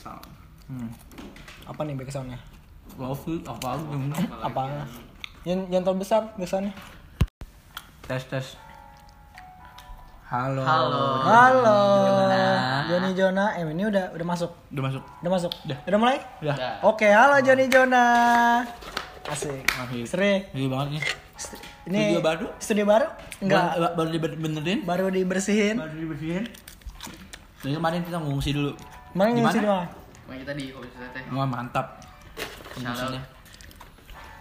sound. Hmm. Apa nih back soundnya? You, apa Apa? Yang yang terbesar biasanya? Tes tes. Halo. Halo. Halo. Joni Jona. Eh ini udah udah masuk. Udah masuk. Udah masuk. Udah. Udah mulai? Udah. Udah. Oke, halo Joni Jona. Asik. Asik. Seri. Ini banget nih. Ini Studio baru? Studio baru? Enggak. Ba- baru dibenerin. Baru dibersihin. Baru dibersihin. Dari kemarin kita ngungsi dulu. Mana Di ngisi di mana? Kemarin kita di kopi teh. Wah mantap. Ngungsinya.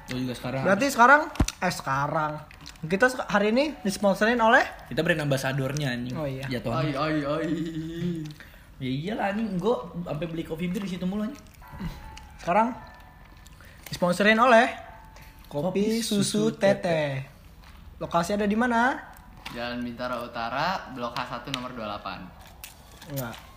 Gue juga sekarang. Berarti sekarang eh sekarang kita hari ini disponsorin oleh kita brand ambasadornya anjing. Oh, iya. Jatuhnya. Ai ai ai. Ya iyalah anjing, gue sampai beli kopi bir di situ mulu anjing. sekarang disponsorin oleh Kopi Kopi Susu Susu Tete. Lokasi ada di mana? Jalan Bintara Utara, Blok H1 nomor 28. Enggak.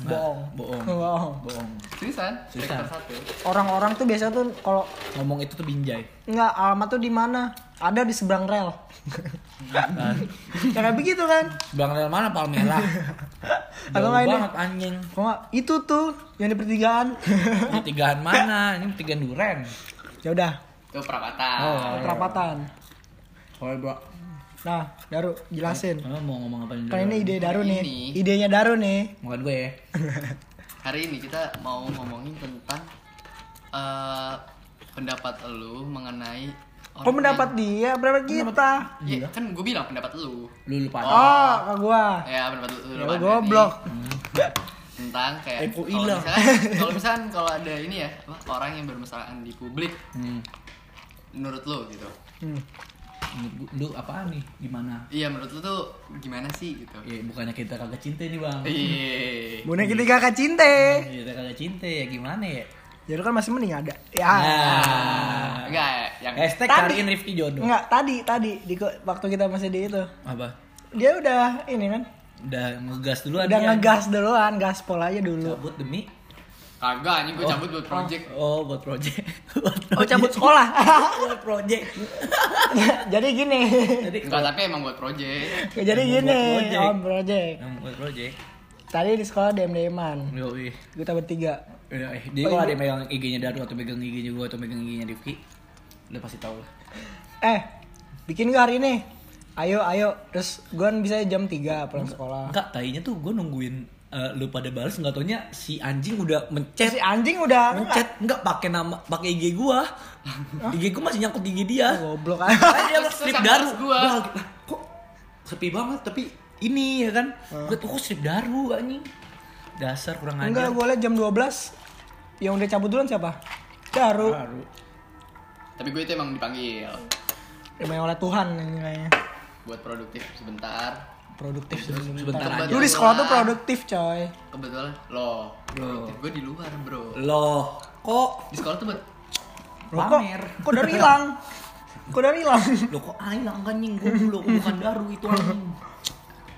Nggak, Bohong. bohong. Bohong. Bohong. Seriusan? Seriusan. Sektor 1. Orang-orang tuh biasa tuh kalau Ngomong itu tuh binjai. enggak alamat tuh di mana? Ada di seberang rel. Kan. ya kayak begitu kan? Bang rel mana Palmera? Atau Jauh nggak ini? banget anjing. Kok enggak? Itu tuh yang di pertigaan. Ini tigaan mana? Ini tigaan duren. ya udah, Itu perapatan. Oh. perapatan. Bro. Nah, Daru jelasin. Emang mau ngomong apa Kan ini ide Daru nih. Ini. Idenya Daru nih. Bukan gue ya. Hari ini kita mau ngomongin tentang eh, pendapat lu mengenai Kok mendapat dia? Berapa kita? Ya, kan gue bilang pendapat lu. Lu lupa. Oh, ke gua. Ya, pendapat lu. Ya lu gua goblok. Tentang kayak Eko kalau hilang. misalkan kalau misalkan kalau ada ini ya, apa, orang yang bermasalah di publik Hmm. menurut lu gitu. Hmm. Menurut gua- Lu apaan nih? Gimana? Iya, menurut lu tuh gimana sih gitu. Ya bukannya kita kagak cinta nih bang. Iya. Bunda kita kakak cinta. Kita kagak cinta ya gimana ya? Ya lu kan masih mending ada. Ya. Nah. Enggak, yang Hashtag Tadi. cariin Rifki jodoh. Enggak, tadi tadi di waktu kita masih di itu. Apa? Dia udah ini kan. Udah ngegas duluan Udah ngegas duluan, gaspol aja dulu. Cabut demi kagak anjing gue cabut buat project. Oh, buat project. buat Oh, cabut sekolah. buat project. Jadi gini. Jadi Enggak, tapi emang buat project. Jadi Emang gini, buat project. om project. yang buat project. Tadi di sekolah DM-DM-an. Yoi. Kita bertiga. Udah, eh, dia kalau ada yang megang IG-nya Daru atau megang IG-nya gue atau megang IG-nya Rifki, udah pasti tahu lah. Eh, bikin gak hari ini? Ayo, ayo. Terus gue bisa jam 3 pulang sekolah. Enggak, tainya tuh gue nungguin eh, lu pada balas nggak taunya si anjing udah mencet. Si anjing udah mencet. Nggak pakai nama pakai IG gua. IG gua masih nyangkut IG dia. Goblok. Kan. Makanya dia strip daru. gua. Gua lagi, "Lah, kok sepi banget? Tapi ini ya kan? Gue tuh kok strip daru anjing? Dasar kurang ajar. Enggak, gue liat jam 12 Yang udah cabut duluan siapa? Daru. Daru. Tapi gue itu emang dipanggil. Emang oleh Tuhan ini kayaknya buat produktif sebentar. Produktif sebentar Kebetulan. aja Lu di sekolah tuh produktif coy Kebetulan lo produktif gue di luar, Bro. loh kok Di sekolah tuh buat Loh, kok, Pamer. kok dari hilang? Kok dari hilang? lo kok hilang anjing gue dulu bukan daru itu anjing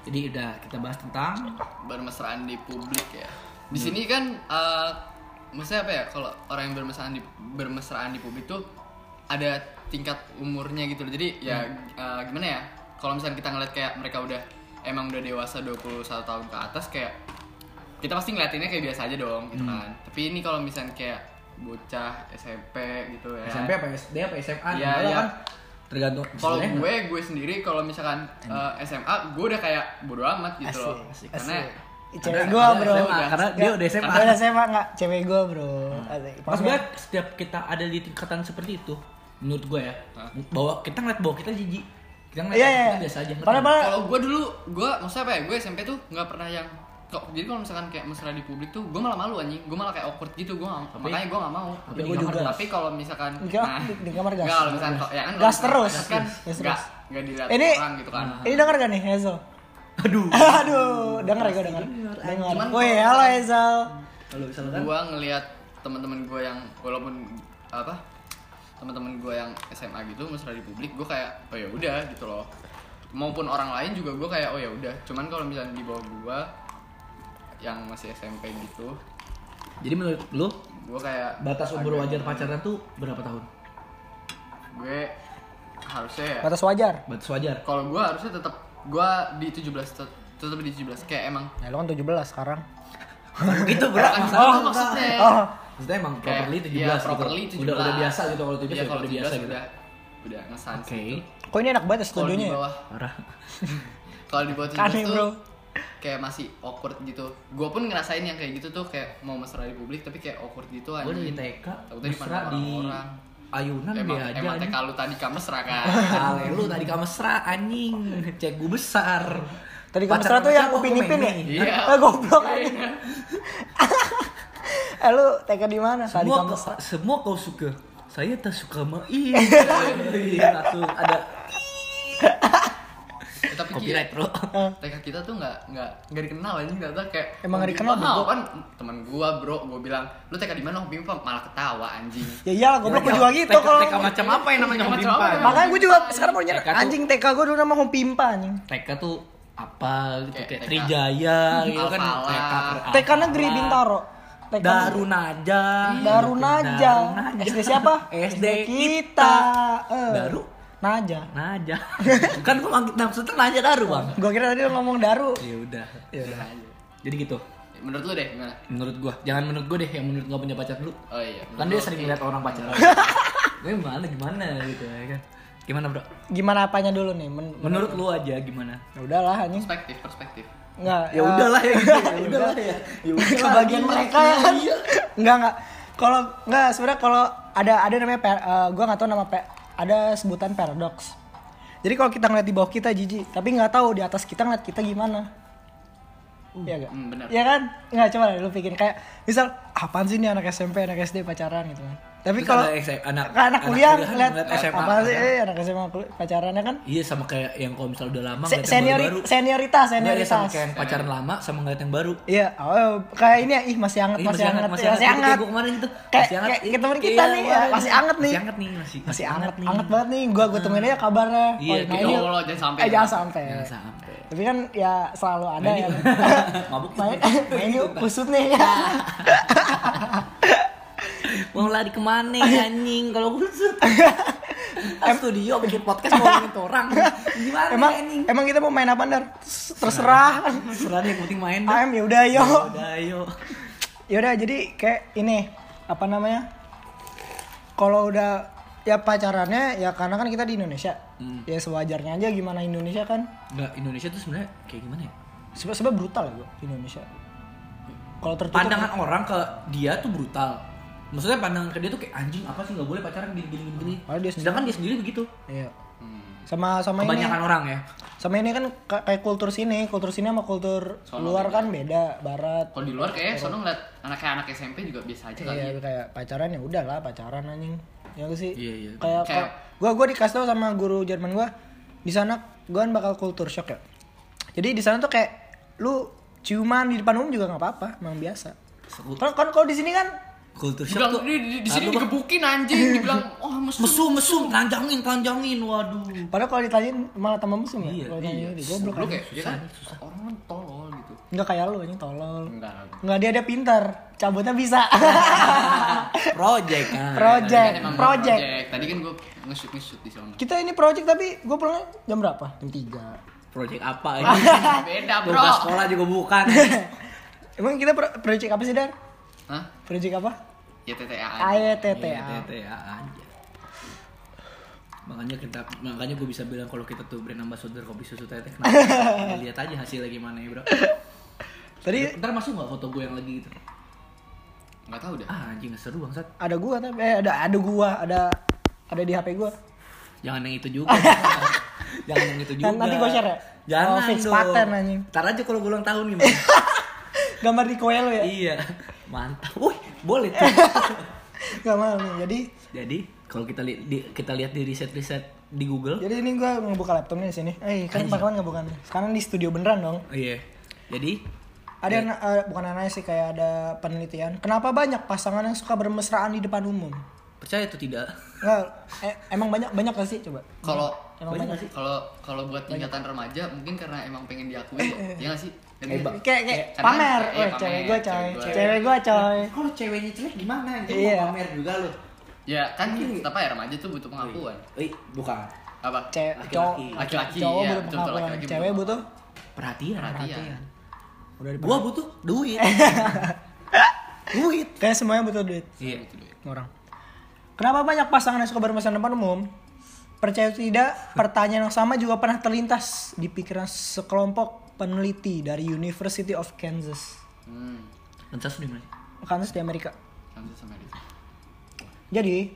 jadi udah kita bahas tentang bermesraan di publik ya. Di sini kan eh maksudnya apa ya? Kalau orang yang bermesraan di bermesraan di publik tuh ada tingkat umurnya gitu loh. Jadi ya eh, gimana ya? Kalau misalnya kita ngeliat kayak mereka udah emang udah dewasa 21 tahun ke atas kayak kita pasti ngeliatinnya kayak biasa aja dong gitu kan. Tapi ini kalau misalnya kayak bocah SMP gitu ya. SMP apa SD apa SMA Iya, Soalnya iya. kan tergantung Kalau gue, gue sendiri kalau misalkan eh, SMA, gue udah kayak bodo amat gitu loh. asik, Karena Ih, Cewek gue bro SMA, karena dia udah SMA. Dia udah SMA nggak? Cewek gue bro Asik. Pas gue setiap kita ada di tingkatan seperti itu, menurut gue ya, bahwa kita ngeliat bahwa kita jijik, kita ngeliat Iya, iya. kita biasa aja. kalau gue dulu, gue maksudnya apa ya? Gue SMP tuh nggak pernah yang kok jadi kalau misalkan kayak mesra di publik tuh gue malah malu anjing gue malah kayak awkward gitu gue makanya gue nggak mau tapi Di kamar. juga. tapi kalau misalkan Enggak, di- di kamar gas. nggak, kalau misalkan kok ya kan Gas terus. gas kan Gas nggak terus. nggak dilihat Ini- orang gitu kan Ini denger gak nih Hazel? Aduh. Aduh, denger ya gue denger Denger Cuman Woi, halo Hazel Kalau misalkan gue ngelihat teman-teman gue yang walaupun apa teman-teman gue yang SMA gitu mesra di publik gue kayak oh ya udah gitu loh maupun orang lain juga gue kayak oh ya udah cuman kalau misalnya di bawah gue yang masih SMP gitu jadi menurut lu gue kayak batas umur wajar pacaran tuh berapa tahun? gue harusnya ya Batas wajar Batas wajar. kalau gue harusnya tetap gue di 17 tet- tetap di 17 kayak emang Ya lu kan 17 sekarang gitu bro. Gitu maksudnya. Oh, Maksudnya emang Kayak, properly 17 iya, gitu. properly 17. Udah udah biasa gitu kalau 17 Iya, ya kalau udah 17 biasa gitu. udah udah ngesan Oke. kok ini enak banget ya Kalau di studionya ya? bawah Parah. kalau di bawah 17 Aneh, tuh bro. kayak masih awkward gitu. Gue pun ngerasain yang kayak gitu tuh kayak mau mesra di publik tapi kayak awkward gitu Gue dari anjing. TK Takutnya mesra dipandang di orang-orang. ayunan Emang, dia aja. emang. TK lu tadi kamu mesra kan? Ale lu tadi kamu mesra anjing. Cek gue besar. Tadi kamu Pacaran mesra tuh yang siapa? upin ipin Gua ya? Iya. Eh goblok. eh lu TK di mana? Semua kamu kau, semua kau suka. Saya tak suka sama Iya. Satu ada Ya, tapi copyright bro. TK kita tuh nggak nggak nggak dikenal aja nggak tahu kayak Emang nggak dikenal, Wah, bego? kan teman gua bro gua bilang lu TK di mana Hobi Pimpa malah ketawa anjing Ya iyalah goblok gue juga gitu TK, kalau. TK macam apa yang namanya Hobi? Makanya gue juga sekarang mau nyerah anjing TK gue dulu nama Home Pimpa anjing. TK tuh apa gitu Kayak. Trijaya gitu kan. TK negeri. Bintaro. TK Darunaja. Darunaja. Darunaja. SD siapa? SD kita. Eh. Daru Naja. Naja. kan gua manggil maksudnya Naja Daru, Bang. Gue kira tadi lu ngomong Daru. Ya udah. Ya Udah aja. Jadi gitu. menurut lu deh gimana Menurut gua, jangan menurut gua deh yang menurut gua punya pacar dulu. oh iya Kan menurut dia lu, sering lihat orang pacaran. Gue gimana gimana gitu ya kan. Gimana, Bro? Gimana apanya dulu nih? Men- Menurut lu aja gimana? Ya udahlah anjing. perspektif perspektif Enggak. Ya eh, udahlah ya gitu. Ya udahlah ya. Ya udahlah. kebagian mereka ya kan enggak enggak kalau enggak sebenarnya kalau ada ada namanya per, eh, gua nggak tahu nama pe, ada sebutan paradox jadi kalau kita ngeliat di bawah kita jijik tapi nggak tahu di atas kita ngeliat kita gimana Iya gak? Hmm. Iya kan? Nggak coba deh, lu pikirin kayak misal apaan sih nih anak SMP, anak SD pacaran gitu kan. Tapi kalau anak- anak, anak kuliah kuliah ngeliat ngeliat SMA apa sih eh, anak SMA pacarannya kan Iya sama kayak yang kalau misal udah lama Se- seniori, baru-baru. senioritas, Enggak, ya sama senioritas. kayak yang pacaran lama sama ngeliat yang baru. Iya, oh, kayak ini ya, ih masih hangat, Ih, masih, hangat, masih masih, hangat. Kayak gua kemarin itu. Kayak kayak Iya, kita nih, ya, masih hangat nih. Masih hangat nih, masih Masih hangat, nih. hangat banget nih. Gua gua tungguin aja kabarnya. Iya, Oh. Allah, jangan sampai. Eh, jangan sampai. Jangan sampai. Tapi kan ya selalu ada ya. Mabuk main, main yuk, kusut nih. Mau lari ke mana anjing kalau? Em studio bikin podcast mau ngomongin orang. Gimana emang anjing? emang kita mau main apa Ndar? Terserah. Serah deh, yang penting main dah. AM ya udah yo. Udah ayo. Ya udah jadi kayak ini apa namanya? Kalau udah ya pacarannya ya karena kan kita di Indonesia. Hmm. Ya sewajarnya aja gimana Indonesia kan. Enggak, Indonesia tuh sebenarnya kayak gimana ya? Sebab sebab brutal ya di Indonesia. Kalau tertutup Pandangan orang ke dia tuh brutal. Maksudnya pandangan ke dia tuh kayak anjing apa sih nggak boleh pacaran gini gini gini. Oh, dia sendiri. Sedangkan dia sendiri begitu. Iya. Hmm. Sama sama ini. Kebanyakan orang ya. Sama ini kan ka- kayak kultur sini, kultur sini sama kultur Sono luar beda. kan beda, barat. kalau di luar kayak sono ngeliat anak kayak anak SMP juga biasa aja kali ya. Iya, kayak pacaran ya udah lah pacaran anjing. Ya gak sih? Iya, iya. Kayak, Kayak- gua gua dikasih tau sama guru Jerman gua di sana gua kan bakal kultur shock ya. Jadi di sana tuh kayak lu ciuman di depan umum juga nggak apa-apa, memang biasa. Kan kan kalau di sini kan Kultur shock Dibilang tuh. di, di, di sini Bang, digebukin anjing, dibilang oh mesum. mesum mesum telanjangin telanjangin waduh. padahal kalau ditanyain malah tambah mesum ya. Iya, Kalau iya. di goblok Lu aja. kayak dia kan orang kan tolol gitu. Enggak kayak lu anjing tolol. Enggak. Enggak dia ada pintar, cabutnya bisa. Project kan. Project, kan emang project. Tadi kan gue nge-shoot nge-shoot di sana. Kita ini project tapi gue pulang jam berapa? Jam 3. Project apa ini? Beda bro. Tugas sekolah juga bukan. Emang kita pro- project apa sih, Dan? Hah? Project apa? Ya TTA aja. AYTTA. Iya, TTA aja. Makanya kita makanya gue bisa bilang kalau kita tuh brand ambassador kopi susu teteh. Kenapa? Ya, lihat aja hasilnya gimana ya, Bro. Tadi Ntar masuk nggak foto gue yang lagi gitu? Enggak tahu dah. Ah, anjing seru bangsat. ada gua tapi eh ada ada gua, ada ada di HP gua. Jangan yang itu juga. Jangan yang itu juga. Nan- nanti gua share ya? Jangan Oh, fix dong. paten, anjing. Ntar aja kalau gue ulang tahun nih, Mas. Gambar di kue lu ya? iya. Mantap. Wih, boleh tuh. Gak mau nih. Jadi Jadi, kalau kita lihat di, kita lihat di riset-riset di Google, jadi ini gua ngebuka laptopnya di sini. Eh, kan bakalan nggak bukan. Sekarang di studio beneran dong. oh, iya. Jadi, Ada yang eh, bukan aneh sih kayak ada penelitian. Kenapa banyak pasangan yang suka bermesraan di depan umum? percaya atau tidak? Enggak, eh, emang banyak banyak gak sih coba? Kalau Emang Banyak banyak nggak sih? kalau kalau buat tingkatan remaja mungkin karena emang pengen diakui ya, ya nggak sih? Kayak kayak pamer, eh, cewek gua coy, cewek gua. cewek gua coy. Kalau ceweknya jelek gimana? Iya. mau pamer juga lo. ya kan kita apa ya remaja tuh butuh pengakuan. Eh, bukan. Apa? Cewek Laki-laki. cowok iya, butuh pengakuan, cewek butuh butuh Perhatian. Perhatian. Udah di Gua butuh duit. duit. Kayak semuanya butuh duit Iya. orang. Kenapa banyak pasangan yang suka bermesra depan umum? Percaya atau tidak, pertanyaan yang sama juga pernah terlintas di pikiran sekelompok peneliti dari University of Kansas. Hmm. Kansas di mana? Kansas di Amerika. Kansas Amerika. Jadi,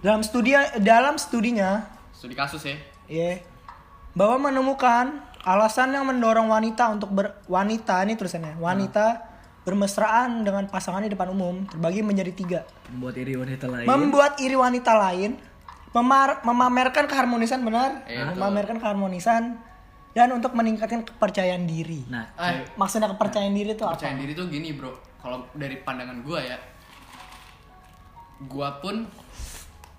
dalam studi dalam studinya, Studi kasus ya. ya, bahwa menemukan alasan yang mendorong wanita untuk ber wanita ini tulisannya wanita bermesraan dengan pasangan di depan umum terbagi menjadi tiga Membuat iri wanita lain. membuat iri wanita lain memar- memamerkan keharmonisan benar Iya, betul. memamerkan keharmonisan dan untuk meningkatkan kepercayaan diri. Nah, Eh, maksudnya kepercayaan diri itu apa? percaya diri tuh gini bro. Kalau dari pandangan gua ya gua pun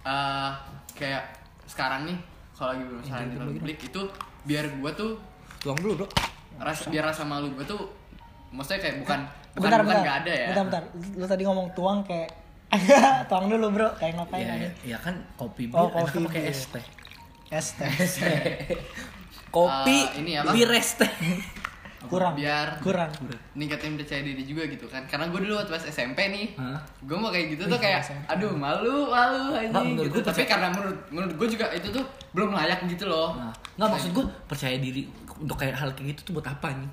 eh kayak sekarang nih kalau lagi bermasalah di tempat publik itu biar gua tuh tuang dulu, Bro. rasa biar rasa malu gua tuh maksudnya kayak bukan bukan bentar bukan bentar. nggak ada ya. Bentar bentar. Lu tadi ngomong tuang kayak tuang dulu bro. Kayak ngapain Ya, aja. ya kan kopi bir, Oh, kopi pakai es teh. es teh Kopi, Eh, ini apa? bir es teh. kurang biar kurang ningkatin percaya diri juga gitu kan karena gue dulu waktu pas SMP nih Hah? gue mau kayak gitu tuh kayak aduh malu malu Nggak, anjing menurut gitu tapi karena menurut menurut gue juga itu tuh belum layak gitu loh Nah, nggak maksud gue percaya diri untuk kayak hal kayak gitu tuh buat apa nih?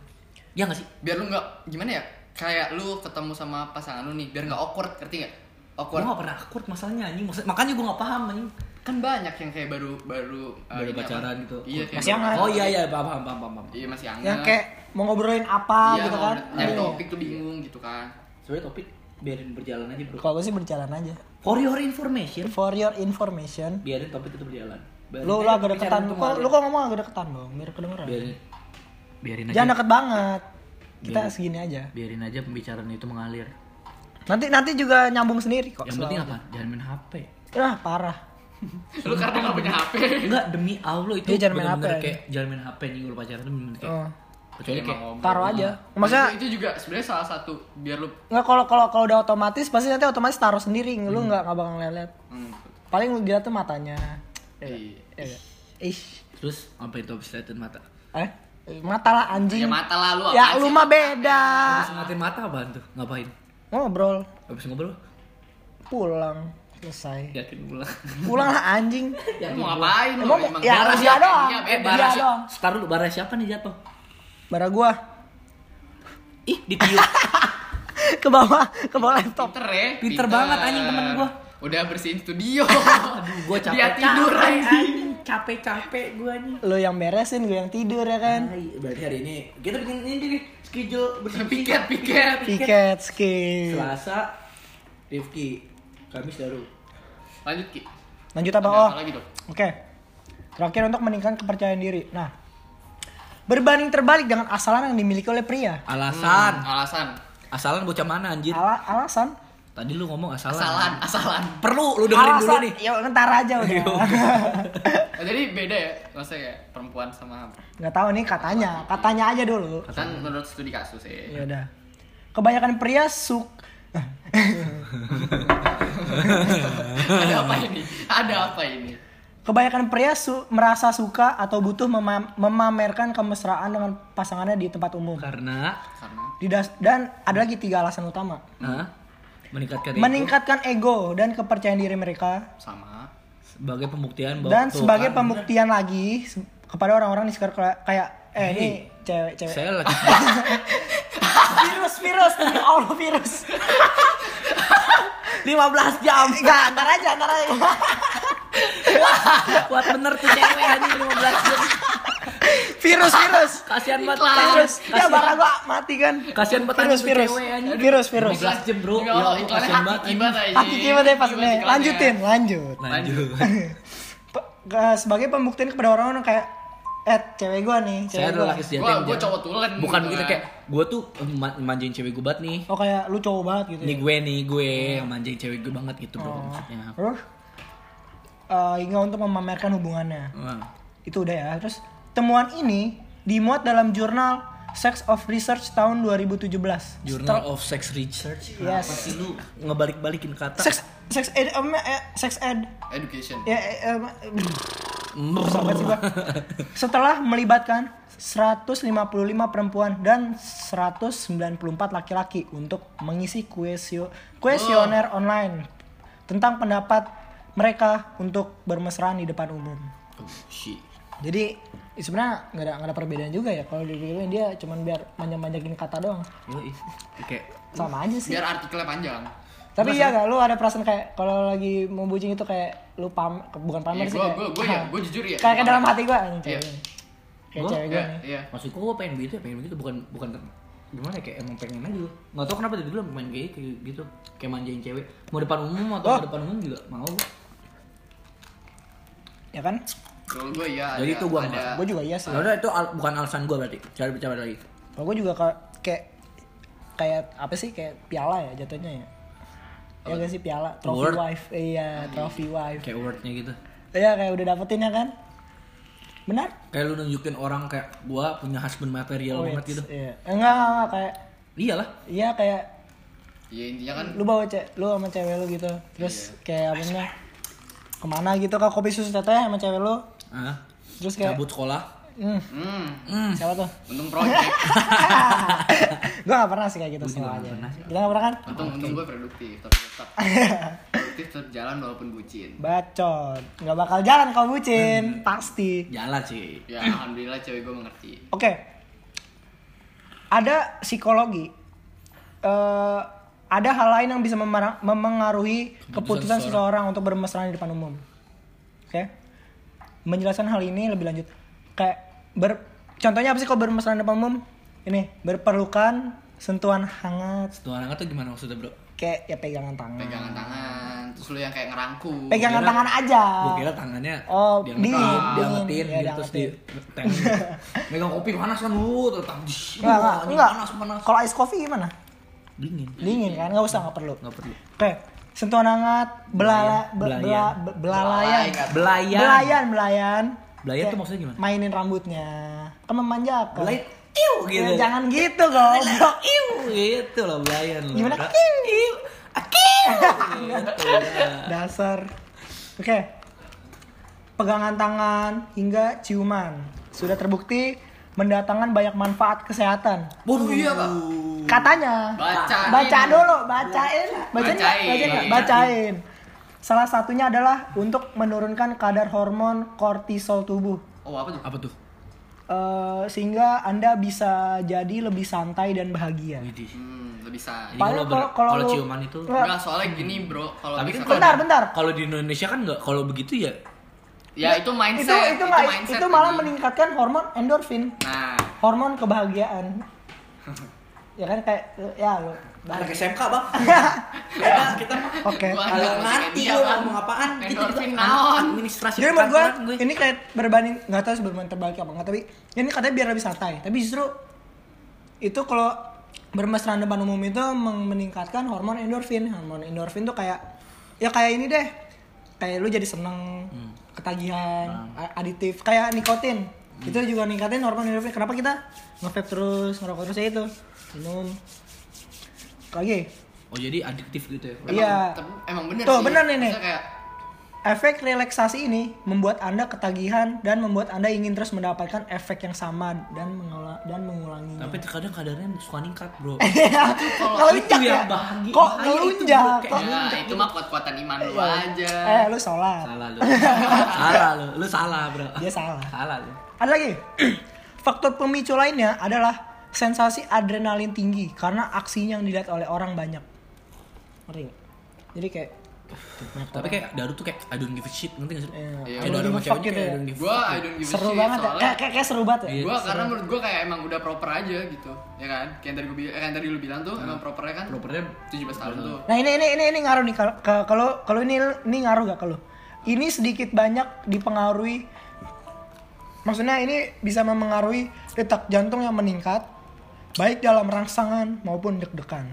Ya nggak sih? biar lu nggak gimana ya kayak lu ketemu sama pasangan lu nih biar nggak awkward ngerti nggak Gue awkward gak pernah akut masalahnya anjing. Makanya gue gak paham anjing. Kan banyak yang kayak baru baru uh, Baru pacaran gitu. iya Masih hangat. Oh iya iya paham paham paham. paham. iya masih hangat yang kayak mau ngobrolin apa iya, gitu kan nyari Iya. topik tuh bingung gitu kan Sebenarnya topik biarin berjalan aja bro. kalau gue sih berjalan aja For your information, for your information biarin topik itu berjalan. Biarin lu agak deketan kok lu kok ngomong agak deketan dong biar kedengeran biarin biarin aja. jangan deket banget kita Biarin. segini aja Biarin aja pembicaraan itu mengalir. nanti nanti juga nyambung sendiri kok Yang penting apa? Jangan main HP. ah parah lu karena nggak punya HP Enggak demi Allah itu jangan main HP. kayak jangan main HP nih kalau pacaran tuh bener kayak Oh. kecuali kayak Emang taruh aja Nah, maksudnya itu, itu juga sebenarnya salah satu biar lu nggak kalau kalau kalau udah otomatis pasti nanti otomatis taruh sendiri lu nggak nggak bakal ngeliat hmm, paling lu dilihat tuh matanya iya. Iya. Ish. terus apa itu habis liatin mata? Eh, mata lah anjing. ya mata lah lu Ya lu mah beda. Habis ngatin mata apaan tuh? Ngapain? Ngobrol, Habis ngobrol? pulang, selesai. Yakin pulang. Pulang lah anjing. Ya, lu mau ngapain lu? Emang Emang ya bara dia siapa? doang. Eh, beda. dia si- doang. Setar dulu, bara siapa nih jatuh? Bara gua Ih, ditiup. ke bawah, ke bawah laptop. Pinter ya Pinter banget anjing temen gua. Udah bersihin studio Aduh, gua capek. Dia tidur capek, anjing anjing. Capek-capek gua nih. Lu yang beresin, gue yang tidur ya kan. Hai, berarti hari ini kita bikin ini nih schedule bersih Piket, piket Piket skill. Selasa Rifki, Kamis Daru. Lanjut Ki Lanjut apa? Ada Oh, apa lagi dong? oke. Terakhir untuk meningkatkan kepercayaan diri. Nah, berbanding terbalik dengan asalan yang dimiliki oleh pria. Alasan. Hmm, Alasan Asalan bocah mana anjir? Ala alasan? Tadi lu ngomong asalan. Asalan, asalan Perlu lu dengerin dulu alasan. nih. Ya ntar aja udah. Oh, Jadi beda ya Maksudnya kayak perempuan sama Nggak tahu nih katanya, katanya aja dulu. Kan menurut studi kasus ya Ya udah. Kebanyakan pria suk Ada apa ini? Ada apa ini? Kebanyakan pria su- merasa suka atau butuh mema- memamerkan kemesraan dengan pasangannya di tempat umum. Karena Karena Didas- dan ada lagi tiga alasan utama. Hah? meningkatkan ego Meningkatkan ego dan kepercayaan diri mereka sama sebagai pembuktian bahwa dan sebagai kan, pembuktian lagi se- kepada orang-orang di sekitar kayak- eh ini cewek-cewek saya lagi virus virus demi Allah virus 15 jam. Enggak ntar aja ntar aja. Kuat bener tuh cewek anjing 15 jam. Virus virus. Kasihan banget. Virus. Ya barang gua mati kan. Kasihan banget virus virus. virus virus. 15 jam bro. Ya kasihan banget hati aja. gimana deh pas nih lanjutin lanjut. Lanjut. Pe- ke- sebagai pembuktian kepada orang-orang kayak eh cewek gua nih saya cewek adalah gua laki sejati Gua yang gua dia- cowok tulen bukan gitu begitu kan. kayak gue tuh ma- manjain cewek gue banget nih oh kayak lu cowok banget gitu ini ya? gue nih gue yang manjain cewek gue banget gitu bro Oh. maksudnya terus eh, hingga untuk memamerkan hubungannya Wah. itu udah ya terus temuan ini dimuat dalam jurnal Sex of Research tahun 2017 Journal of Sex Research Yes. Apa sih lu ngebalik-balikin kata sex sex ed eh, sex ed Education. ya eh, banget sih gua. Setelah melibatkan 155 perempuan dan 194 laki-laki untuk mengisi kuesio, kuesioner online tentang pendapat mereka untuk bermesraan di depan umum. Oh, shit. Jadi sebenarnya nggak ada nggak ada perbedaan juga ya kalau dibilang dia cuman biar manjang-manjangin kata doang. Yoi. Kayak Sama aja sih. biar artikelnya panjang Tapi iya gak lu ada perasaan kayak kalau lagi mau bucin itu kayak lu pam bukan pamer Iya, sih gua- kayak gua- gua ya, gua jujur ya. Kayak, kayak dalam hati gua anjing Iya. Kayak Gua- cewek gua Iya, nih. iya maksudku gue pengen begitu ya pengen begitu bukan bukan gimana ya kayak emang pengen aja nggak tau kenapa dari dulu main kayak kayak gitu kayak manjain cewek mau depan umum atau Oh. depan umum juga mau Ya kan? kalau gue ya Jadi ada, itu gua ada Gua juga iya sih. ya udah itu al- bukan alasan gue berarti cari bicara lagi Kalau gua juga ka- kayak kayak apa sih kayak piala ya jatuhnya ya. Ya gak sih piala, trophy Award. wife. Iya, trophy wife. kayak wordnya gitu Iya kayak udah dapetin ya kan? Benar? kayak lu nunjukin orang kayak gua punya husband material Oh, banget it's- gitu Iya. Enggak, enggak, enggak, kayak iyalah iya kayak ya intinya kan lu bawa cewek lu sama cewek lu gitu terus kayak apa namanya ke mana gitu ke kopi susu teteh sama cewek lu ah terus kayak cabut sekolah hmm, hmm. Hmm. siapa tuh? Untung project gue gak pernah sih kayak gitu sama aja kita gak pernah kan? Untung untung gue produktif tapi tetap. Produktif tetap jalan walaupun bucin. Bacot. Nggak bakal jalan kalau bucin pasti. Jalan sih. Ya alhamdulillah cewek gue mengerti. Oke. Ada psikologi. Eh, ada hal lain yang bisa memengaruhi keputusan seseorang untuk bermesraan di depan umum. Oke. Menjelaskan hal ini lebih lanjut. Kayak ber contohnya apa sih kalau bermesraan di depan umum ini berperlukan sentuhan hangat Tuh anak tuh gimana maksudnya bro? kayak ya pegangan tangan pegangan tangan terus lu yang kayak ngerangkul pegangan kira- tangan aja Gue kira tangannya Oh, dia dingin, ngetin, dia dingin. ngetin, Ya, gitu, terus di diangetin. Megang kopi panas kan lu, tetap di enggak enggak enggak panas panas. kalau ice coffee gimana Dingin. dingin kan nggak usah nggak perlu Nggak perlu. Oke, sentuhan hangat, belala, be- Belayan. bela- be- belalayan, Belayan. belayan, belayan. Belayan tuh Kayak maksudnya gimana? Mainin rambutnya, kan memanjakan. Belayan. Iu gitu. Ya, jangan gitu goblok. Iu gitu loh belayan loh. Gimana? Kiu. Iu. Akiu. Gitu. Dasar. Oke. Pegangan tangan hingga ciuman sudah terbukti mendatangkan banyak manfaat kesehatan. Waduh. iya pak Katanya. Bacain. Baca dulu, bacain. Bacain, nggak? Bacain. bacain, nggak? bacain. Salah satunya adalah untuk menurunkan kadar hormon kortisol tubuh. oh apa tuh Apa tuh? Eh, sehingga Anda bisa jadi lebih santai dan bahagia. Widih. hmm lebih Jadi kalau kalau ciuman itu Nggak, Enggak, soalnya gini bro kalau Tapi kan kalau bentar, di- bentar. Kalau di Indonesia kan nggak kalau begitu ya ya itu itu mindset itu nggak mindset itu malah tadi. meningkatkan hormon endorfin, nah hormon kebahagiaan. ya kan kayak ya lo. anak SMK bang. kita kita mah Oke. Kalau ngerti lu ngomong apaan naon. administrasi Jadi menurut gue ini kayak berbanding nggak tahu sebenarnya terbalik apa nggak tapi ini katanya biar lebih santai. Tapi justru itu kalau bermesraan depan umum itu meningkatkan hormon endorfin. Hormon endorfin tuh kayak ya kayak ini deh. Kayak lu jadi seneng, ketagihan, a- aditif, kayak nikotin. Itu juga ningkatin hormon endorfin. Kenapa kita nge terus, ngerokok terus ya itu? Minum. Lagi, Oh jadi adiktif gitu ya. emang, Iya. emang bener Tuh, sih. bener nih, kayak Efek relaksasi ini membuat Anda ketagihan dan membuat Anda ingin terus mendapatkan efek yang sama dan mengolah dan mengulanginya. Tapi terkadang kadarnya suka ningkat bro. kalau itu yang ya, bahagia- kok itu, ngelunjak, kok Kayak ya itu mah kuat-kuatan iman lu aja eh lu sholat, salah lu. salah lu. Lu salah bro. dia salah. Salah lu. Ada lagi, faktor pemicu lainnya adalah sensasi adrenalin tinggi karena aksinya yang dilihat oleh orang banyak. Ngerti? Jadi kayak Tapi kayak Daru tuh kayak I don't give a shit, ngerti gak sih? Iya. Kayak I don't Daru give a sama ceweknya gitu kayak ya. I don't give a gua fuck. I don't give a seru shit, banget ya, kayak, kayak, kayak seru banget ya. Iya. gua karena menurut gua kayak emang udah proper aja gitu ya kan kayak yang tadi gua bi- yang tadi lu bilang tuh emang propernya kan Propernya 17 tahun tuh Nah ini ini ini ini ngaruh nih kalau kalau kalau ini ini ngaruh gak kalau ini sedikit banyak dipengaruhi maksudnya ini bisa memengaruhi detak jantung yang meningkat baik dalam rangsangan maupun deg-degan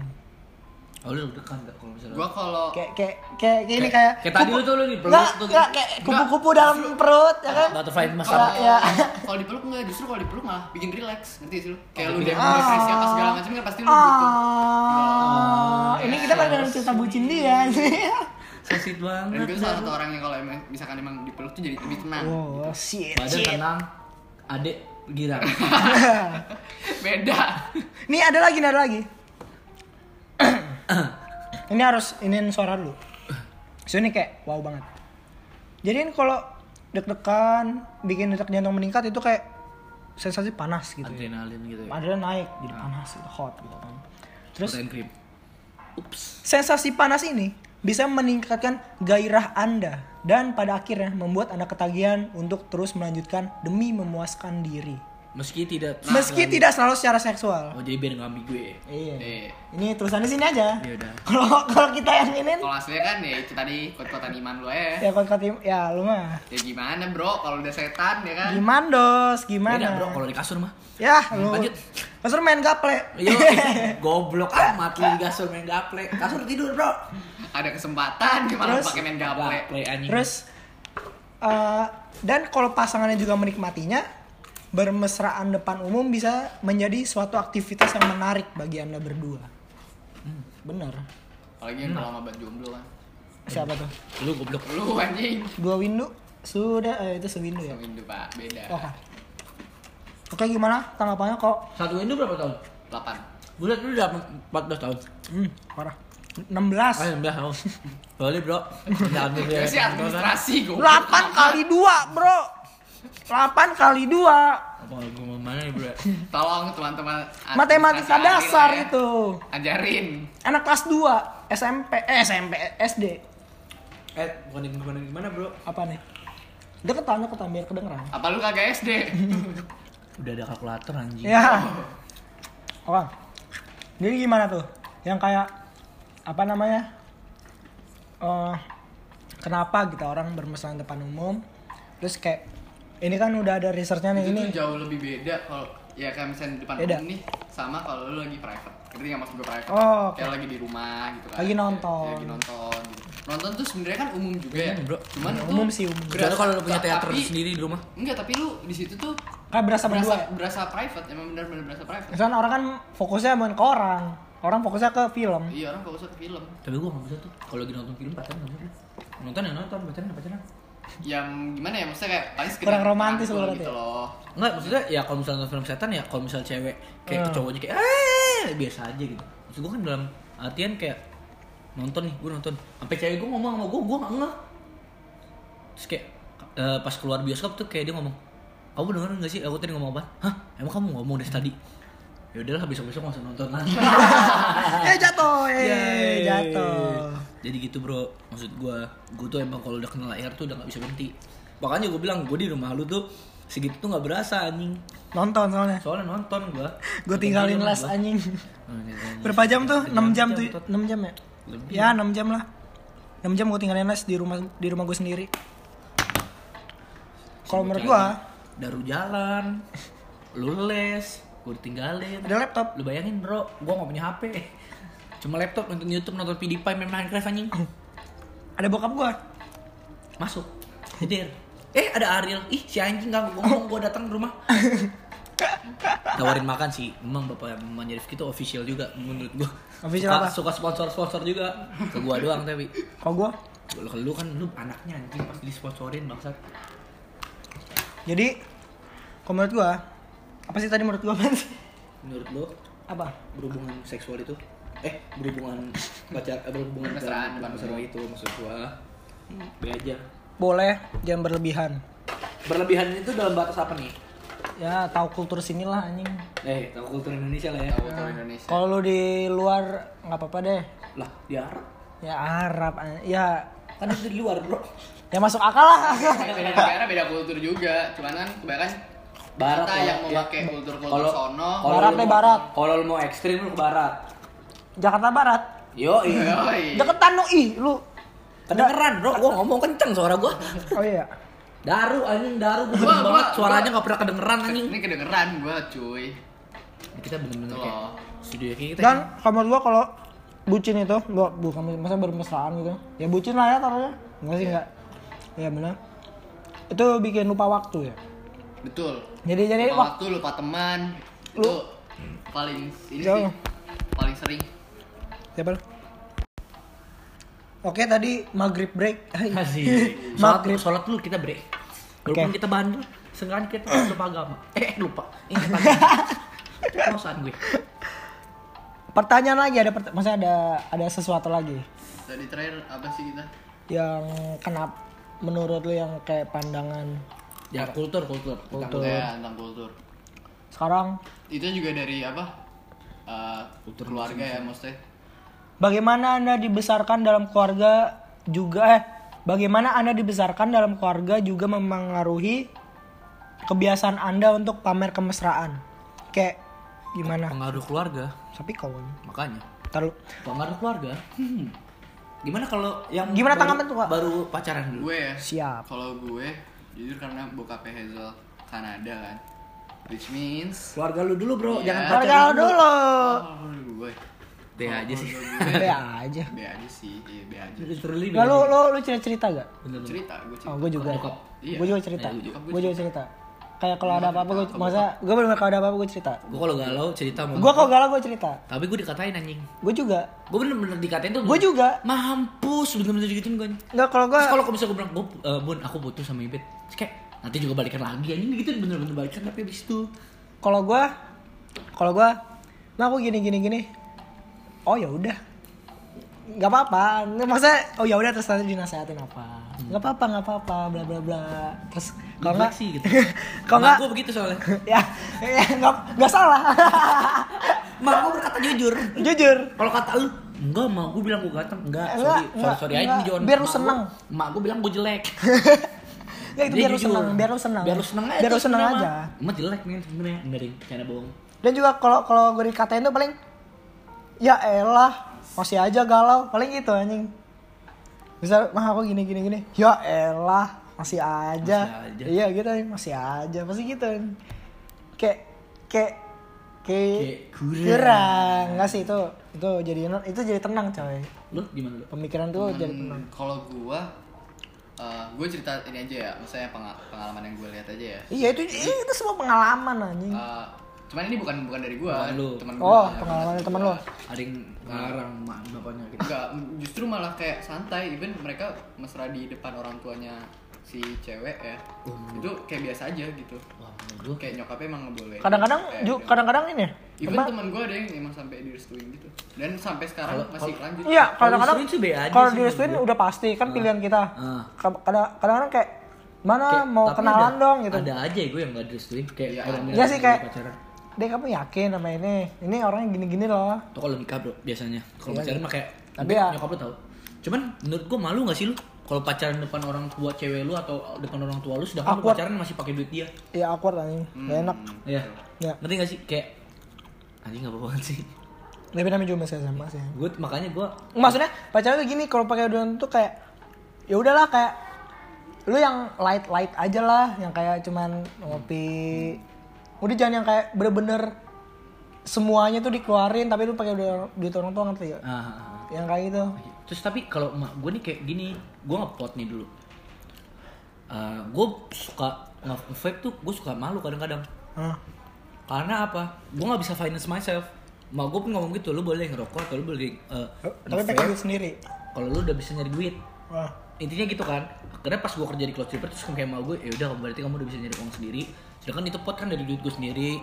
Oh lu dekan gak kalau misalnya? gua kalau kayak kayak kayak kayak ini kayak kayak tadi lu tuh lu di peluk tuh gitu. kayak kupu-kupu dalam perut ya kan Butterfly Ya, massage. ya. kalau dipeluk enggak justru kalau dipeluk malah bikin relax ngerti sih lu kayak lu udah depresi apa segala macam kan pasti lu butuh Ah, ini kita pengen cerita bucin dia sih. dan banget gue salah satu orang yang kalau emang misalkan emang dipeluk tuh jadi lebih tenang Oh, shit, badan shit. tenang adek girang beda Nih ada lagi, nih, ada lagi. ini harus iniin suara dulu. So ini kayak wow banget. Jadi ini kalau deg-degan, bikin detak jantung meningkat itu kayak sensasi panas gitu. Ya. adrenalin gitu ya Adrenalin naik, jadi panas, gitu, hot gitu kan. Terus protein cream ups sensasi panas ini bisa meningkatkan gairah Anda dan pada akhirnya membuat Anda ketagihan untuk terus melanjutkan demi memuaskan diri. Meski tidak Meski tidak selalu secara seksual. oh jadi biar nggak ambigu ya Iya. eh Ini tulisannya sini aja. ya udah Kalau kalau kita yang ini kalau aslinya kan ya itu tadi kot-kotan iman lu eh ya kalau kata ya lu mah. ya gimana bro kalau udah setan ya kan Gimana dos? Gimana? beda bro kalau di kasur mah Ya lu. Lanjut. Pasur main gaple. Yo, goblok amat lu di kasur main gaple. Kasur tidur, Bro. ada kesempatan gimana Terus? pakai main gaple Gaple anjing. Terus eh, dan kalau pasangannya juga menikmatinya, bermesraan depan umum bisa menjadi suatu aktivitas yang menarik bagi anda berdua. Hmm, bener. apalagi yang kalau sama buat jomblo kan Siapa tuh? lu goblok. lu anjing Dua window? Sudah, eh, itu sewindow ya. Windu pak beda Oke. Oke gimana tanggapannya kok? Satu Indo berapa tahun? 8 Bulat lu udah 14 tahun. Hmm, parah. 16. Ah, 19 tahun. Boleh, Bro. Jangan ya administrasi gue 8 kali 2, Bro. 8 kali 2. Apa gua mau mana Bro? tolong teman-teman Matematika administrasi dasar ya. itu. ajarin Anak kelas 2 SMP, eh SMP, SD. Eh, bukan di gimana gimana, Bro? Apa nih? Deketan, deketan biar kedengeran. apa lu kagak SD Udah ada kalkulator anjing. Ya. Oke. Jadi gimana tuh? Yang kayak apa namanya? Eh kenapa gitu orang bermesraan depan umum? Terus kayak ini kan udah ada researchnya nih itu ini. tuh jauh lebih beda kalau ya kayak misalnya di depan Beda. umum nih sama kalau lu lagi private ngerti nggak maksud gue private Oh, oke. kayak lagi di rumah gitu kan Lagi nonton. Ya, lagi nonton gitu. nonton tuh sebenarnya kan umum juga ya Umum, bro. cuman tuh Umum sih, umum. Kecuali kalau lu punya teater tapi- sendiri di rumah. enggak tapi lu di situ tuh Kayak berasa berasa berdua. ya? berasa private emang benar-benar berasa private Misalnya orang kan fokusnya bukan ke orang. Orang fokusnya ke film. iya orang fokusnya ke film Tapi gua nggak bisa tuh. Kalau lagi nonton film pacaran nggak bisa. Nonton ya nonton, pacaran ya pacaran. Yang gimana ya maksudnya kayak paling sekedar Kurang romantis rangkul berarti gitu ya? loh Enggak, maksudnya ya kalau misalnya nonton film setan ya kalau misalnya cewek kayak Hmm. cowoknya kayak eh biasa aja gitu. Maksud gua kan dalam artian kayak nonton nih, gua nonton. Sampai cewek gua ngomong sama gua, gua nggak ngeh. Terus kayak eh, pas keluar bioskop tuh kayak dia ngomong, "Kamu denger gak sih aku tadi ngomong apa?" Hah? Emang kamu ngomong dari tadi? Ya udahlah besok-besok nggak usah nonton lagi. eh jatuh, eh jatuh. Jadi gitu bro, maksud gua, gua tuh emang kalau udah kena layar tuh udah nggak bisa berhenti. Makanya gua bilang gua di rumah lu tuh segitu tuh nggak berasa anjing. Nonton soalnya. Soalnya nonton gua. Gue tinggalin les anjing. Oh, ini anjing. Berapa jam tuh? 6 jam tuh. Tot. 6 jam ya? Lebih. Ya 6 jam lah. 6 jam gue tinggalin les di rumah di rumah gue sendiri. Kalau menurut gua Daru jalan, lu les, gua ditinggalin. ada laptop. Lu bayangin bro, gua nggak punya HP. Cuma laptop nonton YouTube, nonton PewDiePie, main Minecraft anjing. Ada bokap gua. Masuk. Hadir. Eh ada Ariel. Ih si anjing gak ngomong gua datang ke rumah. Tawarin makan sih. Memang bapak Rifki tuh official juga menurut gua. Official suka, apa? Suka sponsor-sponsor juga. Ke gua doang tapi. Kalau gua Lu, lu kan lu anaknya anjing pas disponsorin bangsat. jadi kalau menurut gua apa sih tadi menurut gua? Menurut lu apa? berhubungan seksual itu eh berhubungan pacar eh, berhubungan Mesraan, bukan mesra itu maksud gua. Be aja. Boleh, jangan berlebihan. berlebihan itu dalam batas apa nih? Ya tahu kultur sinilah anjing. eh tahu kultur Indonesia lah ya. Tahu tahu Indonesia. Kalau lu di luar nggak apa-apa deh. lah di Arab? Ya Arab, ya. Kan itu di luar bro. Ya masuk akal lah. beda negara beda kultur juga. Cuman kan kebanyakan Barat kita ya, yang ya. memakai kultur-kultur Kalau- sono. deh, barat. kalau lu mau ekstrim lu ke barat Jakarta Barat. yo iya. Deketan lu ih lu. kedengeran bro gua ngomong kenceng suara gua Oh iya. daru anjing daru gua Gua- banget suaranya gua- nggak pernah kedengeran anjing ini kedengeran gua cuy kita bener-bener kayak studio kayak kita Dan kamar gua kalau bucin itu, gua bukan masa bermesraan gitu. Ya bucin lah ya taruhnya. Enggak sih enggak. Ya benar. Itu bikin lupa waktu ya. betul Jadi jadi lupa waktu lupa teman Lu- itu paling ini Jauh. sih paling sering siapa lu? Oke tadi maghrib break. Sholat, maghrib. sholat dulu kita break. Walaupun Oke. kita bandel, seenggaknya kita lupa agama. Eh, lupa. Ingat agama. Perasaan gue. Pertanyaan lagi ada pert maksudnya ada ada sesuatu lagi Tadi terakhir apa sih kita? yang kenapa menurut lu yang kayak pandangan Ya, kultur, kultur. Tentang ya, tentang kultur. sekarang Itu juga dari apa? Eh, keluarga ya maksudnya. Bagaimana anda dibesarkan dalam keluarga juga eh bagaimana anda dibesarkan dalam keluarga juga memengaruhi kebiasaan anda untuk pamer kemesraan kayak gimana Pengaruh keluarga, tapi kawan makanya. taruh Pengaruh keluarga. Hmm. Gimana kalau yang Gimana tanggapan tuh, Kak? Baru pacaran dulu. Gue ya. siap Kalau gue jujur karena bokapnya Hazel Kanada kan. Which means Keluarga lu dulu, Bro. Iya. Jangan keluarga pacaran lo dulu oh, gue. Deh aja sih. Kalau be gue aja B aja sih, iya B aja. Literally Nggak, lu lu lu cerita cerita gak Bener lu. Cerita, gue cerita. oh gue juga. Iya. gue juga cerita Iya, gue juga. gue juga cerita kayak kalau ada apa-apa gue masa gue bener kalau ada apa-apa gue cerita Gue kalau galau cerita sama gue kalau galau gue cerita Tapi gue dikatain anjing. gue juga Gue bener-bener dikatain tuh. gue juga Mampus, bener-bener digituin gue. nggak kalau gue kalau bisa gue bilang, "Gue, eh, Bun, aku putus sama Ibet." Kayak nanti juga balikan lagi anjing gitu bener-bener balikan tapi abis itu kalau gue kalau gue nah aku gini gini gini oh ya udah nggak apa-apa maksudnya oh ya udah terus nanti dinasehatin apa nggak apa-apa nggak apa-apa bla bla bla terus kalau nggak sih gitu. kalau nggak gue begitu soalnya. ya ya nggak nggak salah Mak gue berkata jujur. jujur Kalau kata lu, enggak mak gue bilang gue ganteng. Enggak, Enggak, sorry, sorry, enggak, sorry aja enggak. nih John. Biar lu seneng. Mak gue bilang gue jelek. ya itu biar lu senang biar lu senang Biar lu seneng aja. biar lu senang aja. Emak jelek nih sebenarnya. Benerin, canda bohong. dan juga kalau kalau gue dikatain tuh paling ya elah masih aja galau paling gitu anjing bisa mah aku gini gini gini ya elah masih aja, Masih aja. iya gitu anjing. masih aja pasti gitu anjing. kayak kayak kayak kurang. kurang nggak sih itu itu jadi itu jadi tenang coy Lu gimana lu? pemikiran tuh jadi tenang Hmm, kalau gua eh, gue cerita ini aja ya, maksudnya penga- pengalaman yang gue lihat aja ya. iya itu itu semua pengalaman anjing Eh, cuman ini bukan bukan dari gua, Bukan lu. teman oh gua. pengalaman dari teman lo Ada yang ngarang mak bapaknya gitu. Enggak, justru malah kayak santai, even mereka mesra di depan orang tuanya si cewek ya. Oh. Itu kayak biasa aja gitu. Wah, Kayak nyokapnya emang ngebolehin. kadang-kadang ju- gitu. kadang-kadang ini Even apa- teman gue ada yang emang sampai direstuin gitu. Dan sampai sekarang Kalau- masih kalau- lanjut. Iya, Kalau kadang-kadang kalau direstuin udah pasti kan pilihan kita. Ah. Ka- Kadang kadang kayak mana Kayak- mau kenalan ada- dong gitu. Ada aja gue yang gak direstuin kayak Iya, yang Iya sih, kayak- pacaran. Dek kamu yakin sama ini? Ini orangnya gini-gini loh. Itu kalau nikah bro biasanya. Kalau Iya, pacaran iya. mah kayak Tapi tapi ya- nyokap lu tahu. Cuman menurut gue malu gak sih lu kalau pacaran depan orang tua cewek lu atau depan orang tua lu sedangkan lu Awkward. pacaran masih pakai duit dia. Iya awkward anjing. Gak enak. Iya. Ya. Ngerti gak sih kayak anjing gak apa-apa sih. Tapi namanya juga masih SMA sih. Gue makanya gue Maksudnya pacaran tuh gini kalau pakai udah tuh kayak ya udahlah kayak lu yang light light aja lah yang kayak cuman ngopi udah jangan yang kayak bener-bener semuanya tuh dikeluarin tapi lu pakai duit orang tua ngerti gak? ah, ah, ah. yang kayak gitu Terus tapi kalau emak gue nih kayak gini, gue ngepot nih dulu. gue suka nge-vape tuh gue suka malu kadang-kadang. Hah. Karena apa? Gue nggak bisa finance myself. Mak gue pun ngomong gitu, lu boleh ngerokok atau lu boleh uh, tapi pakai duit sendiri Kalau lu udah bisa nyari duit. Wah. Intinya gitu kan. Akhirnya pas gue kerja di close tripper terus kayak mau gue, ya udah berarti kamu udah bisa nyari uang sendiri. Sedangkan itu pot kan dari duit gue sendiri.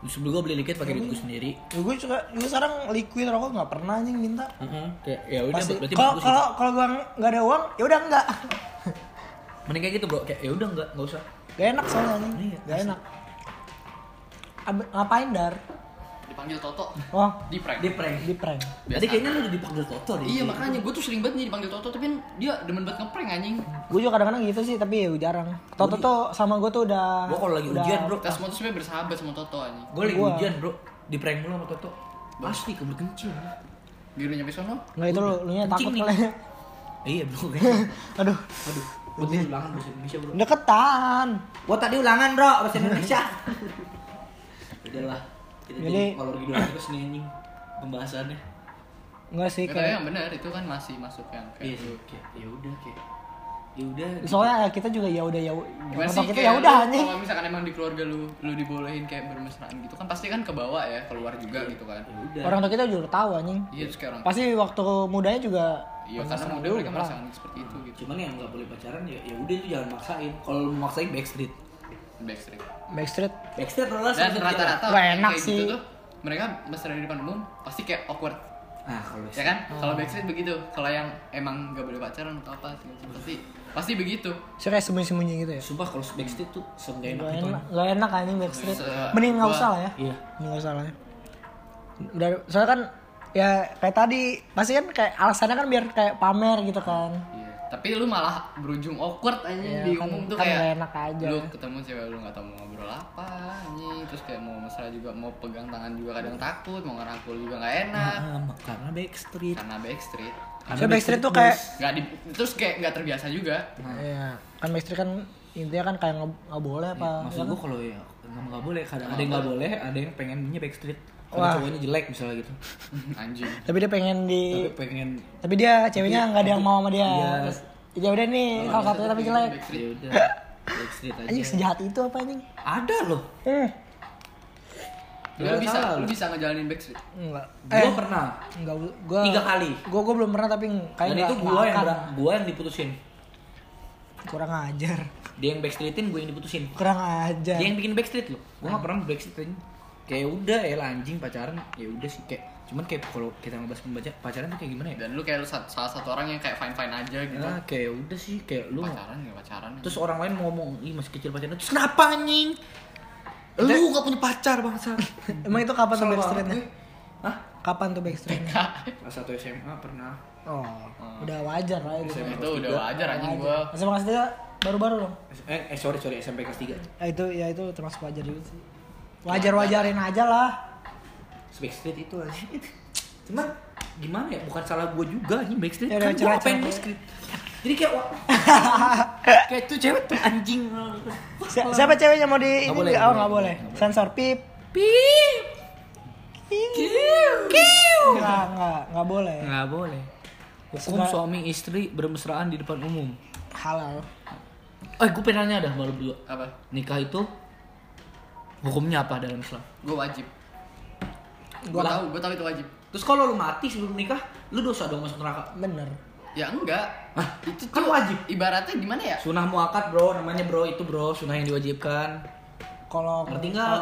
Terus gue beli liquid pakai duit gue sendiri. Ya, gue juga gue sekarang liquid rokok nggak pernah anjing minta. Heeh. Kayak ya udah berarti Kalau kalau kalau gue nggak ada uang, ya udah enggak. Mending kayak gitu bro, kayak ya udah enggak, enggak usah. Gak enak soalnya anjing. Iya, Gak enak. Ab- ngapain dar? Dipanggil Toto. Oh, Di prank. Di prank. di prank. Tadi kayaknya lu udah dipanggil Toto deh. Iya makanya gue tuh sering banget nih dipanggil Toto tapi dia demen banget ngeprank anjing. Gue juga kadang-kadang gitu sih, tapi ya jarang. Toto tuh sama gue tuh udah. Gua kalau lagi udah- ujian bro, Kita semua tuh sebenarnya bersahabat sama Toto anjing. gue lagi ujian bro, di prank mulu sama Toto. Pasti kebel kencing. Biar lu nyampe sono. Nggak itu lu, lu nya takut kali. Iya bro. Aduh, Aduh, gue ulangan bahasa Indonesia bro. deketan. Gua tadi ulangan bro bahasa Indonesia. Udahlah. Kita Jadi- jadi kalau dulu terus nih anjing pembahasannya. Enggak sih kayak yang benar itu kan masih masuk yang Iya kayak sih, kayak ya udah kayak ya udah gitu. Soalnya ya kita juga ya udah ya sih kita ya udah anjing. Kalau misalkan emang di keluarga lu lu dibolehin kayak bermesraan gitu kan pasti kan ke bawah ya, keluar juga gitu kan. ya udah Orang tua kita juga udah tahu anjing. Iya orang Pasti waktu mudanya juga Iya karena muda mereka lah. merasakan seperti itu gitu. cuman yang nggak boleh pacaran ya ya udah itu jangan maksain kalau maksain backstreet Backstreet. Backstreet backstreet adalah Dan sebenarnya- rata-rata enak kayak sih. gitu tuh mereka mesra di depan umum pasti kayak awkward nah kalau ya kan kalau backstreet begitu kalau yang emang nggak boleh pacaran atau apa pasti pasti begitu sih kayak sembunyi-sembunyi gitu ya. sumpah kalau backstreet tuh seenggak enak Gak itu enak, gak enak anjing Backstreet. Se- Mending nggak gua- usah lah ya. iya Mending nggak usah lah ya. Udah, soalnya kan ya kayak tadi pasti kan kayak alasannya kan biar kayak pamer gitu kan. Iya. Tapi lu malah berujung awkward aja Iya, di kan- umum tuh kan kayak enak aja. Lu ketemu cewek lu nggak tahu mau ngobrol apa anjing, terus kayak mau mesra juga mau pegang tangan juga kadang takut, mau ngerangkul juga nggak enak Ah, karena backstreet karena backstreet. Soalnya Backstreet tuh kayak Nggak di, terus kayak nggak terbiasa juga. Iya, kan Backstreet kan intinya kan kayak nggak boleh apa. maksud gua kalau ya nggak nggak boleh kadang ada yang nggak boleh ada yang pengennya backstreet Wah. kalau cowoknya jelek misalnya gitu anjing. Tapi dia pengen di tapi pengen tapi dia ceweknya nggak ada yang mau sama dia. Iya. Terus, ya udah nih salah satunya tapi jelek. Backstreet. ya udah backstreet aja Anjing sejahat itu apa anjing? ada loh Hmm. Lu Nggak bisa salah lu lu. bisa ngejalanin backstreet. Enggak. gua pernah enggak gua Tiga kali. Gua gua belum pernah tapi kayak dan nggak- itu gua nggak yang akan. ber- gua yang diputusin kurang ajar. dia yang backstreetin gua yang diputusin Kurang ajar. dia yang bikin backstreet loh gua nggak pernah backstreet aja. kayak udah ya lah, anjing pacaran ya udah sih kayak cuman kayak kalau kita ngebahas membaca pacaran tuh kayak gimana ya Dan lu kayak lu salah satu orang yang kayak fine fine aja gitu. nah, kayak udah sih kayak lu Pacaran nggak pacaran. terus orang lain ngomong ih masih kecil pacaran terus kenapa anjing lu gak punya pacar bangsa Emang itu kapan tuh Backstreetnya? Hah? Kapan tuh Backstreetnya? Kelas satu SMA pernah Oh, udah wajar lah itu. SMA. itu udah wajar anjing gua. SMA kelas tiga baru-baru dong. eh, eh sorry sorry SMP kelas 3 Ya itu ya itu termasuk wajar juga sih. Wajar-wajarin aja lah. Backstreet itu anjing cuman gimana ya bukan salah gua juga anjing Backstreet Ya kan udah, gua apa yang. Backstreet jadi kayak wah, kayak tuh cewek tuh anjing Si- siapa ceweknya mau di Nggak ini boleh, oh nggak boleh. Sensor pip. pip Nggak nggak nggak boleh. nggak boleh hukum suami istri bermesraan di depan umum Halal. eh gue pengen nanya dah malu berdua Apa? nikah itu hukumnya apa dalam Islam Gua wajib. Gua Gua tahu, gua tahu itu wajib. terus kalau lu mati sebelum nikah lu dosa dong masuk neraka Bener. Ya enggak. Hah? Itu Kan tuh wajib. Ibaratnya gimana ya? sunah muakat bro namanya bro itu bro sunah yang diwajibkan Kalau Ngerti nggak?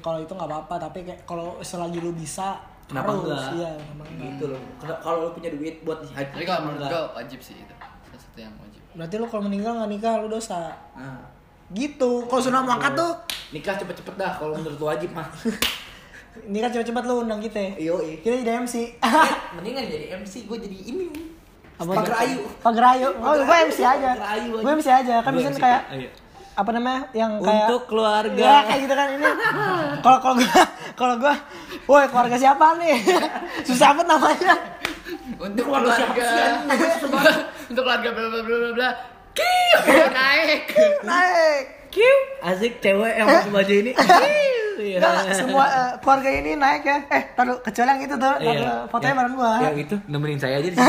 kalau itu nggak apa-apa tapi kayak kalau selagi lu bisa kenapa harus, enggak Iya, kenapa gitu loh Kena- kalau lu punya duit buat haji Tapi kalau menurut gua wajib sih itu. Salah satu yang wajib. Berarti lu kalau meninggal nggak nikah lu dosa. Nah, Gitu. Kalau sunah muakat tuh nikah cepet-cepet dah kalau menurut lu wajib mah ini kan cepet-cepet lu undang kita. iyo Kita jadi MC. Eh, mendingan jadi MC gue jadi ini Apa Pagar tuh? Ayu Pagar Ayu. Oh, gue MC aja. Gue MC aja. Kan MC. kayak. Apa namanya yang kayak untuk keluarga Ya kayak gitu kan ini. Kalau kalau gue kalau gue, woi keluarga siapa nih? Susah banget namanya. Untuk keluarga Untuk keluarga bla bla bla bla bla. Kiu naik. Naik. Kiu asik cewek yang pakai baju ini Iya. Semua eh, keluarga ini naik ya. Eh, taruh kecuali yang itu tuh, Iya. taruh fotonya Yang- bareng gua. yang itu nemenin saya aja di sini.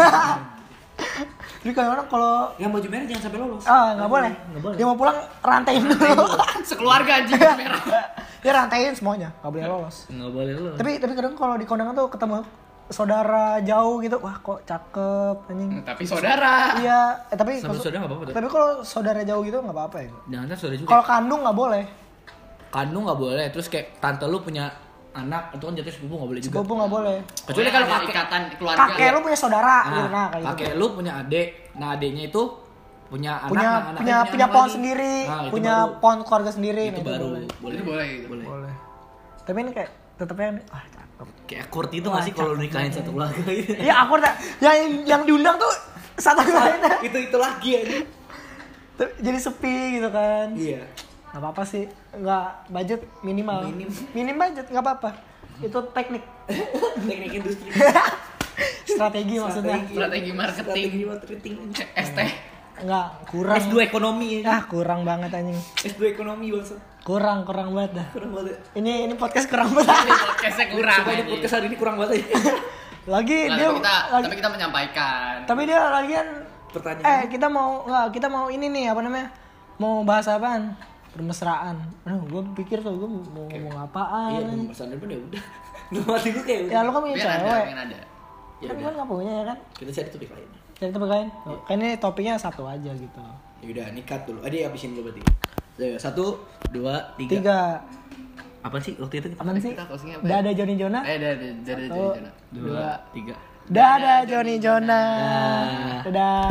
Jadi kalau orang kalau yang baju merah jangan sampai lolos ah nggak boleh. nggak boleh Dia mau pulang rantain dulu. Sekeluarga anjing merah. Dia rantain semuanya, nggak boleh lolos. nggak boleh lolos Tapi tapi kadang kalau di kondangan tuh ketemu saudara jauh gitu, wah kok cakep anjing. Tapi saudara. Iya, eh, tapi kalau- saudara nggak apa-apa. Tapi kalau saudara jauh gitu nggak apa-apa ya. jangan saudara juga Kalau kandung nggak boleh. kandung nggak boleh terus kayak tante lu punya anak itu kan jatuh sepupu nggak boleh juga Sepupu nggak boleh. kecuali Boleh kalau ada kakek ikatan keluarga. Kakek lu punya saudara Nah, gitu nah kayak gitu. kakek lu punya adik nah adiknya itu punya anak punya nah, punya punya anak pohon lagi. sendiri, Nah, itu punya baru. pohon keluarga sendiri. itu nah, baru boleh. boleh Itu boleh gitu. boleh Boleh. Tapi ini kayak tetepnya ah cakep. kayak akord itu nggak sih kalau nikahin satu keluarga gitu Iya aku udah yang yang diundang tuh satu lainnya. itu itu lagi aja Jadi sepi gitu kan. iya Gak apa-apa sih, nggak budget minimal. Minim. Minim budget nggak apa-apa. Itu teknik, teknik industri strategi maksudnya. Strategi marketing. strategi marketing ST. Nggak kurang. S2 ekonomi ya Ah kurang banget anjing. S2 ekonomi bangsa Kurang kurang banget dah. kurang banget Ini ini podcast kurang banget. Ini podcastnya kurang. Ini podcast hari ini kurang banget ya Lagi Nah, dia tapi kita lagi, tapi kita menyampaikan. tapi dia lagian pertanyaan. Eh kita mau nggak kita mau ini nih apa namanya? Mau bahas apaan? Permesraan. Aduh, gue pikir tuh gue mau ngomong apaan. Iya, pesan depan ya udah. Lu mati gue kayak udah. Ya lu kan punya ada, cewek. biar ada. Ya kan gue nggak punya ya kan? Kita cari topik lain. Jadi topik lain. Kan ini topiknya satu aja gitu. Ya udah, nikat dulu. Ade habisin dulu berarti. Satu, dua, tiga. Tiga. Apa sih waktu itu? Apaan sih? Kita closingnya apa ya? Dada Joni Jona. Eh, dari dari Satu. Jona. Dua, tiga. Dada Joni Jona. Dah. Dadah.